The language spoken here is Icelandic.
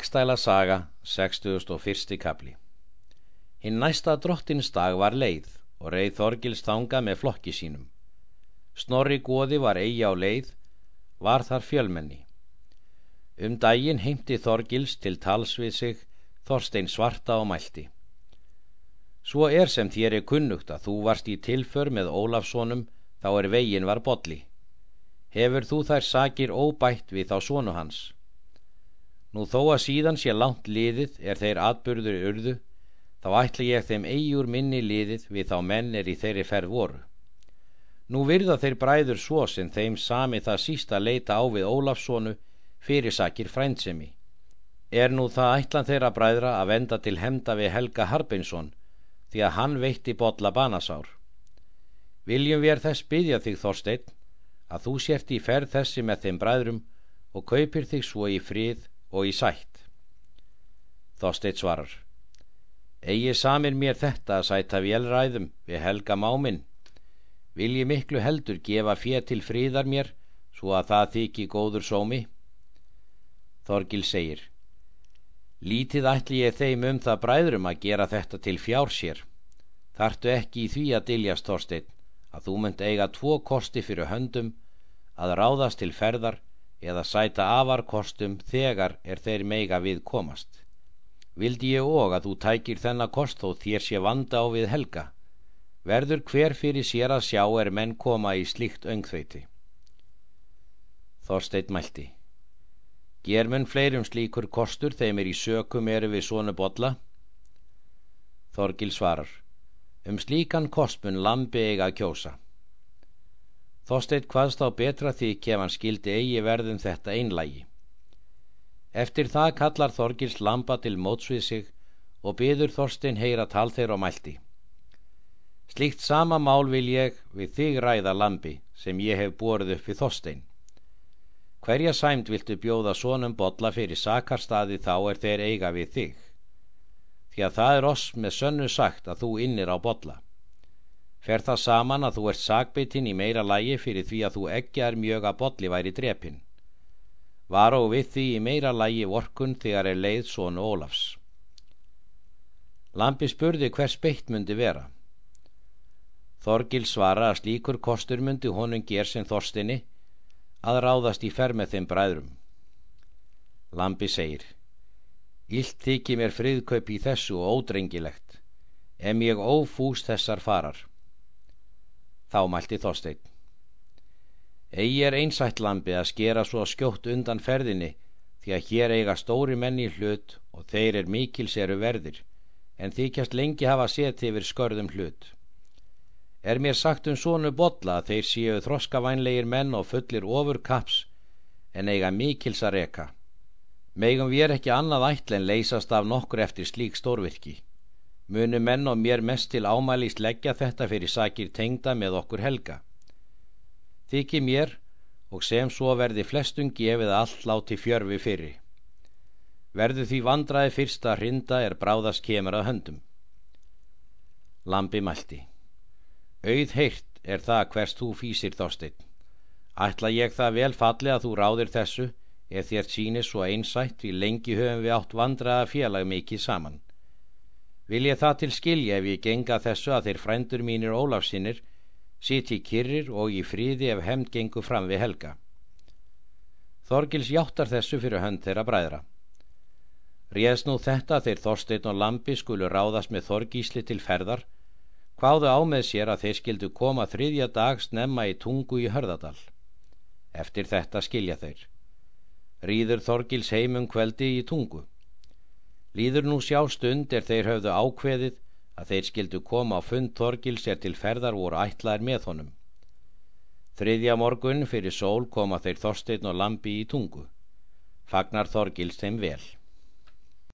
Hagstæla saga, 61. kapli Hinn næsta drottinsdag var leið og reið Þorgils þanga með flokki sínum. Snorri góði var eigi á leið, var þar fjölmenni. Um daginn heimti Þorgils til tals við sig Þorstein svarta og mælti. Svo er sem þér er kunnugt að þú varst í tilför með Ólafssonum þá er vegin var bolli. Hefur þú þær sakir óbætt við þá sonu hans? Nú þó að síðan sé langt liðið er þeir atbyrður urðu, þá ætla ég þeim eigjur minni liðið við þá menn er í þeirri ferð voru. Nú virða þeir bræður svo sem þeim sami það sísta leita á við Ólafssonu fyrirsakir frændsemi. Er nú það ætlan þeirra bræðra að venda til hemda við Helga Harbinsson því að hann veitti botla banasár. Viljum við þess byggja þig Þorstein að þú sért í ferð þessi með þeim bræðrum og kaupir þig svo í frið og í sætt. Þorsteit svarar Egi samir mér þetta að sæta vélræðum við helga máminn. Vil ég miklu heldur gefa fér til fríðar mér svo að það þykji góður sómi? Þorgil segir Lítið ætli ég þeim um það bræðrum að gera þetta til fjár sér. Þartu ekki í því að diljast Þorstein að þú mynd eiga tvo kosti fyrir höndum að ráðast til ferðar eða sæta afarkostum þegar er þeir meiga við komast. Vildi ég og að þú tækir þennan kost þó þér sé vanda á við helga. Verður hver fyrir sér að sjá er menn koma í slíkt öngþveiti. Þorsteit mælti. Germun fleirum slíkur kostur þeim er í sökum eru við svona botla? Þorgil svarar. Um slíkan kostmun lambi eiga að kjósa. Þorsteit hvaðst á betra því kef hann skildi eigi verðum þetta einlægi. Eftir það kallar Þorgils lampa til mótsvið sig og byður Þorstein heyra tal þeirra og mælti. Slíkt sama mál vil ég við þig ræða lampi sem ég hef borðið upp við Þorstein. Hverja sæmt viltu bjóða sonum botla fyrir sakarstaði þá er þeir eiga við þig. Því að það er oss með sönnu sagt að þú innir á botla fer það saman að þú ert sagbeitin í meira lægi fyrir því að þú eggjar mjög að bolli væri drepin. Var og við því í meira lægi vorkun þegar er leið sonu Ólafs. Lampi spurði hvers beitt myndi vera. Þorgil svara að slíkur kostur myndi honum ger sem þorstinni að ráðast í fer með þeim bræðrum. Lampi segir Ílt þykir mér friðkaup í þessu og ódrengilegt, em ég ófús þessar farar. Þá mælti Þorstein. Egi er einsætt lambi að skera svo skjótt undan ferðinni því að hér eiga stóri menni hlut og þeir er mikils eru verðir en þykjast lengi hafa sett yfir skörðum hlut. Er mér sagt um svonu botla að þeir séu þroskavænlegir menn og fullir ofur kaps en eiga mikils að reka. Megum við ekki annað ætlen leysast af nokkur eftir slík stórvirki munu menn og mér mest til ámælist leggja þetta fyrir sakir tengda með okkur helga. Þykir mér og sem svo verði flestum gefið allt láti fjörfi fyrir. Verðu því vandraði fyrsta hrinda er bráðast kemur að höndum. Lambi mælti. Auð heirt er það hvers þú fýsir þósteinn. Ætla ég það vel falli að þú ráðir þessu ef þér sínir svo einsætt við lengi höfum við átt vandraða félag mikið saman. Vil ég það til skilja ef ég genga þessu að þeir frændur mínir Ólafsinnir siti kyrrir og í fríði ef hemd gengu fram við helga. Þorgils játtar þessu fyrir hönd þeirra bræðra. Réðs nú þetta þeir Þorstein og Lampi skulu ráðast með Þorgísli til ferðar, hvaðu á með sér að þeir skildu koma þriðja dag snemma í tungu í hörðadal. Eftir þetta skilja þeir. Rýður Þorgils heimum kveldi í tungu. Líður nú sjá stund er þeir höfðu ákveðið að þeir skildu koma á fund Þorgils er til ferðar voru ætlaðir með honum. Þriðja morgun fyrir sól koma þeir Þorstein og Lambi í tungu. Fagnar Þorgils þeim vel.